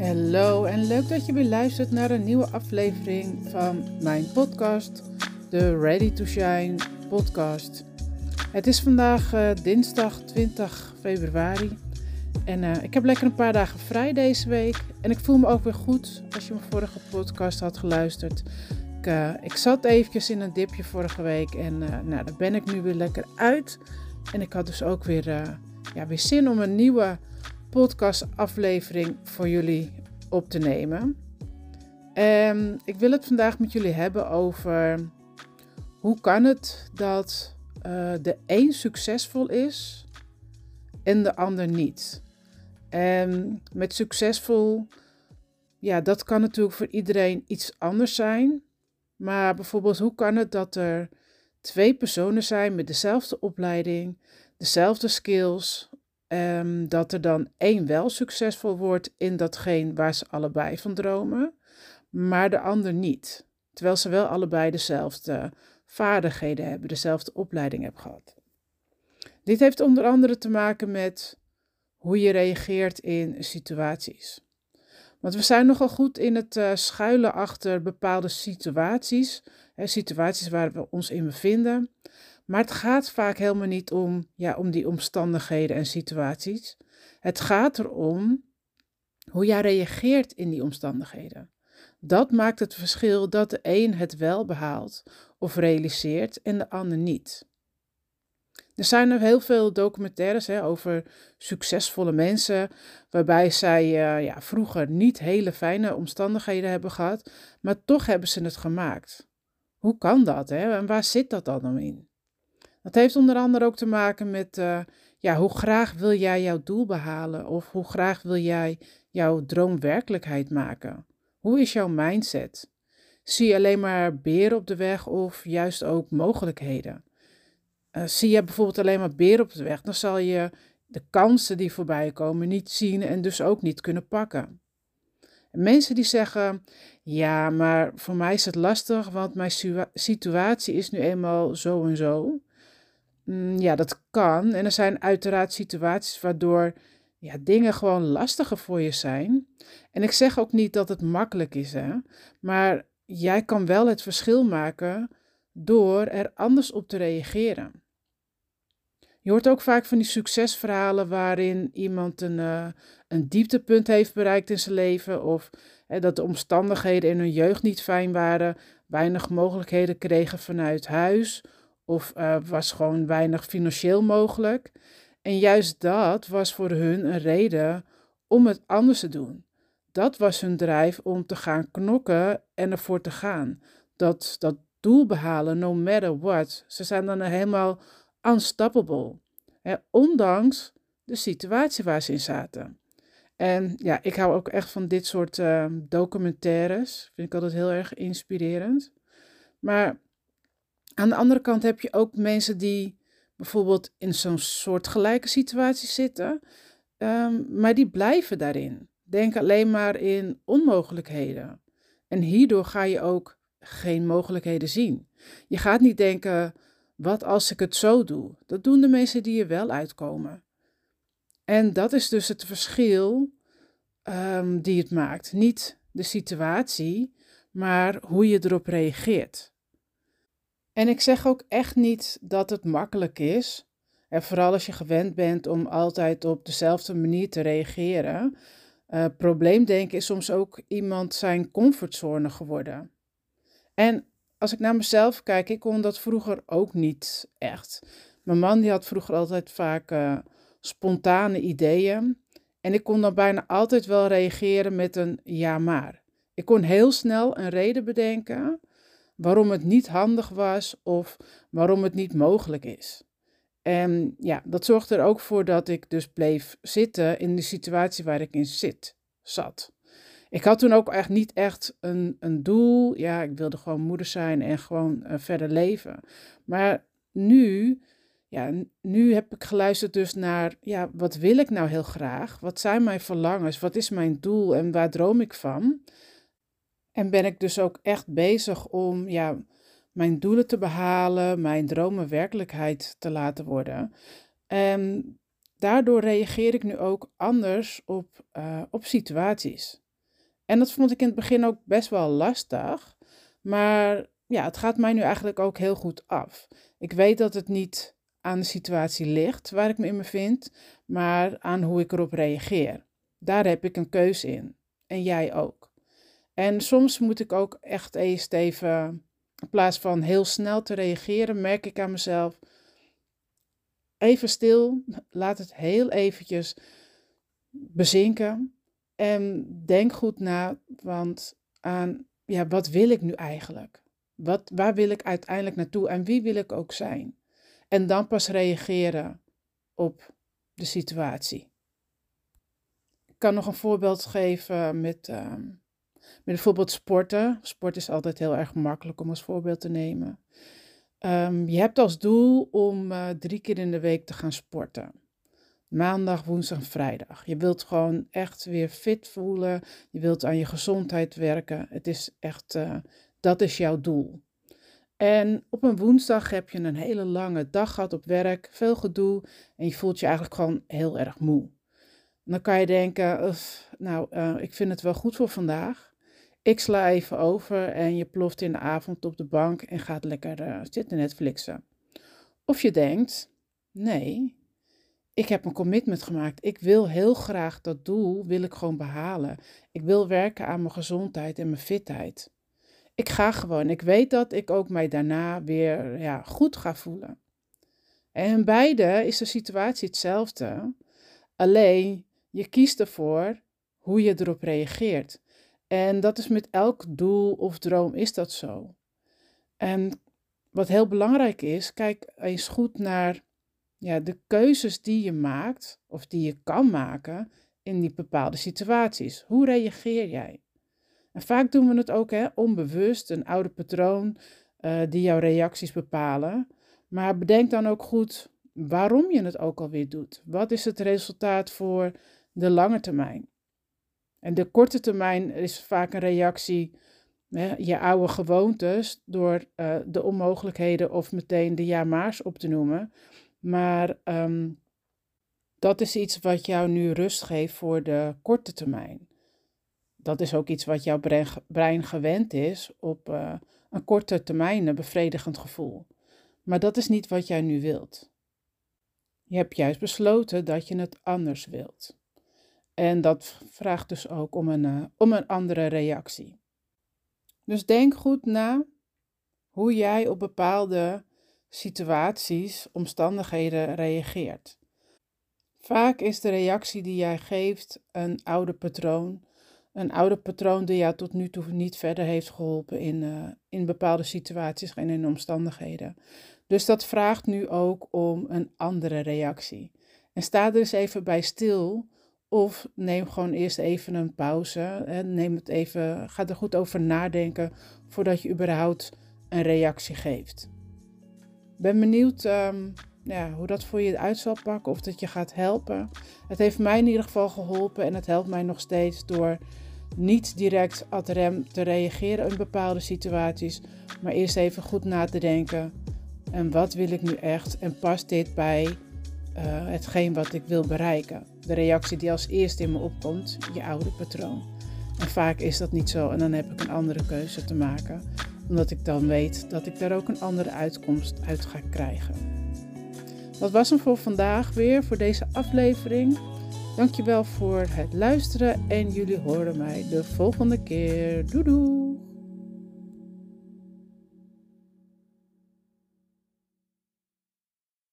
Hallo en leuk dat je weer luistert naar een nieuwe aflevering van mijn podcast, de Ready to Shine podcast. Het is vandaag uh, dinsdag 20 februari en uh, ik heb lekker een paar dagen vrij deze week en ik voel me ook weer goed als je mijn vorige podcast had geluisterd. Ik, uh, ik zat eventjes in een dipje vorige week en nou, daar ben ik nu weer lekker uit. En ik had dus ook weer, ja, weer zin om een nieuwe podcastaflevering voor jullie op te nemen. En ik wil het vandaag met jullie hebben over hoe kan het dat uh, de een succesvol is en de ander niet. En met succesvol, ja, dat kan natuurlijk voor iedereen iets anders zijn. Maar bijvoorbeeld, hoe kan het dat er twee personen zijn met dezelfde opleiding, dezelfde skills, Um, dat er dan één wel succesvol wordt in datgene waar ze allebei van dromen, maar de ander niet. Terwijl ze wel allebei dezelfde vaardigheden hebben, dezelfde opleiding hebben gehad. Dit heeft onder andere te maken met hoe je reageert in situaties. Want we zijn nogal goed in het uh, schuilen achter bepaalde situaties, hè, situaties waar we ons in bevinden. Maar het gaat vaak helemaal niet om, ja, om die omstandigheden en situaties. Het gaat erom hoe jij reageert in die omstandigheden. Dat maakt het verschil dat de een het wel behaalt of realiseert en de ander niet. Er zijn er heel veel documentaires hè, over succesvolle mensen, waarbij zij uh, ja, vroeger niet hele fijne omstandigheden hebben gehad, maar toch hebben ze het gemaakt. Hoe kan dat hè? en waar zit dat dan in? Dat heeft onder andere ook te maken met uh, ja, hoe graag wil jij jouw doel behalen of hoe graag wil jij jouw droom werkelijkheid maken? Hoe is jouw mindset? Zie je alleen maar beren op de weg of juist ook mogelijkheden? Uh, zie je bijvoorbeeld alleen maar beren op de weg, dan zal je de kansen die voorbij komen niet zien en dus ook niet kunnen pakken. En mensen die zeggen, ja, maar voor mij is het lastig, want mijn situatie is nu eenmaal zo en zo. Mm, ja, dat kan. En er zijn uiteraard situaties waardoor ja, dingen gewoon lastiger voor je zijn. En ik zeg ook niet dat het makkelijk is, hè? maar jij kan wel het verschil maken door er anders op te reageren. Je hoort ook vaak van die succesverhalen waarin iemand een, uh, een dieptepunt heeft bereikt in zijn leven of dat de omstandigheden in hun jeugd niet fijn waren, weinig mogelijkheden kregen vanuit huis of uh, was gewoon weinig financieel mogelijk. En juist dat was voor hun een reden om het anders te doen. Dat was hun drijf om te gaan knokken en ervoor te gaan. Dat, dat doel behalen, no matter what. Ze zijn dan helemaal unstoppable. Hè, ondanks de situatie waar ze in zaten. En ja, ik hou ook echt van dit soort uh, documentaires. Vind ik altijd heel erg inspirerend. Maar aan de andere kant heb je ook mensen die bijvoorbeeld in zo'n soort gelijke situatie zitten, um, maar die blijven daarin. Denk alleen maar in onmogelijkheden. En hierdoor ga je ook geen mogelijkheden zien. Je gaat niet denken, wat als ik het zo doe? Dat doen de mensen die er wel uitkomen. En dat is dus het verschil um, die het maakt. Niet de situatie, maar hoe je erop reageert. En ik zeg ook echt niet dat het makkelijk is. En vooral als je gewend bent om altijd op dezelfde manier te reageren. Uh, probleemdenken is soms ook iemand zijn comfortzone geworden. En als ik naar mezelf kijk, ik kon dat vroeger ook niet echt. Mijn man die had vroeger altijd vaak uh, spontane ideeën. En ik kon dan bijna altijd wel reageren met een ja maar. Ik kon heel snel een reden bedenken waarom het niet handig was of waarom het niet mogelijk is. En ja, dat zorgde er ook voor dat ik dus bleef zitten in de situatie waar ik in zit, zat. Ik had toen ook echt niet echt een, een doel. Ja, ik wilde gewoon moeder zijn en gewoon uh, verder leven. Maar nu, ja, nu heb ik geluisterd dus naar, ja, wat wil ik nou heel graag? Wat zijn mijn verlangens? Wat is mijn doel en waar droom ik van? En ben ik dus ook echt bezig om ja, mijn doelen te behalen, mijn dromen werkelijkheid te laten worden. En daardoor reageer ik nu ook anders op, uh, op situaties. En dat vond ik in het begin ook best wel lastig. Maar ja, het gaat mij nu eigenlijk ook heel goed af. Ik weet dat het niet aan de situatie ligt waar ik me in bevind, maar aan hoe ik erop reageer. Daar heb ik een keuze in. En jij ook. En soms moet ik ook echt eerst even, in plaats van heel snel te reageren, merk ik aan mezelf. Even stil, laat het heel eventjes bezinken. En denk goed na, want aan, ja, wat wil ik nu eigenlijk? Wat, waar wil ik uiteindelijk naartoe en wie wil ik ook zijn? En dan pas reageren op de situatie. Ik kan nog een voorbeeld geven met, uh, met bijvoorbeeld sporten. Sport is altijd heel erg makkelijk om als voorbeeld te nemen. Um, je hebt als doel om uh, drie keer in de week te gaan sporten. Maandag, woensdag en vrijdag. Je wilt gewoon echt weer fit voelen. Je wilt aan je gezondheid werken. Het is echt, uh, dat is jouw doel. En op een woensdag heb je een hele lange dag gehad op werk, veel gedoe en je voelt je eigenlijk gewoon heel erg moe. Dan kan je denken, nou, uh, ik vind het wel goed voor vandaag. Ik sla even over en je ploft in de avond op de bank en gaat lekker uh, zitten Netflixen. Of je denkt, nee, ik heb een commitment gemaakt. Ik wil heel graag dat doel, wil ik gewoon behalen. Ik wil werken aan mijn gezondheid en mijn fitheid. Ik ga gewoon. Ik weet dat ik ook mij daarna weer ja, goed ga voelen. En in beide is de situatie hetzelfde. Alleen je kiest ervoor hoe je erop reageert. En dat is met elk doel of droom is dat zo. En wat heel belangrijk is, kijk eens goed naar ja, de keuzes die je maakt of die je kan maken in die bepaalde situaties. Hoe reageer jij? En vaak doen we het ook hè, onbewust, een oude patroon uh, die jouw reacties bepalen. Maar bedenk dan ook goed waarom je het ook alweer doet. Wat is het resultaat voor de lange termijn? En de korte termijn is vaak een reactie, hè, je oude gewoontes, door uh, de onmogelijkheden of meteen de ja-maars op te noemen. Maar um, dat is iets wat jou nu rust geeft voor de korte termijn dat is ook iets wat jouw brein gewend is op uh, een korte termijn, een bevredigend gevoel. Maar dat is niet wat jij nu wilt. Je hebt juist besloten dat je het anders wilt. En dat vraagt dus ook om een, uh, om een andere reactie. Dus denk goed na hoe jij op bepaalde situaties, omstandigheden reageert. Vaak is de reactie die jij geeft een oude patroon een oude patroon die jou tot nu toe niet verder heeft geholpen in, uh, in bepaalde situaties en in omstandigheden. Dus dat vraagt nu ook om een andere reactie. En sta er eens even bij stil. Of neem gewoon eerst even een pauze. Neem het even, ga er goed over nadenken voordat je überhaupt een reactie geeft. Ben benieuwd um, ja, hoe dat voor je uit zal pakken of dat je gaat helpen. Het heeft mij in ieder geval geholpen en het helpt mij nog steeds door niet direct ad rem te reageren in bepaalde situaties, maar eerst even goed na te denken. En wat wil ik nu echt? En past dit bij uh, hetgeen wat ik wil bereiken? De reactie die als eerste in me opkomt, je oude patroon. En vaak is dat niet zo en dan heb ik een andere keuze te maken, omdat ik dan weet dat ik daar ook een andere uitkomst uit ga krijgen. Dat was hem voor vandaag weer, voor deze aflevering. Dankjewel voor het luisteren en jullie horen mij de volgende keer. Doei doei!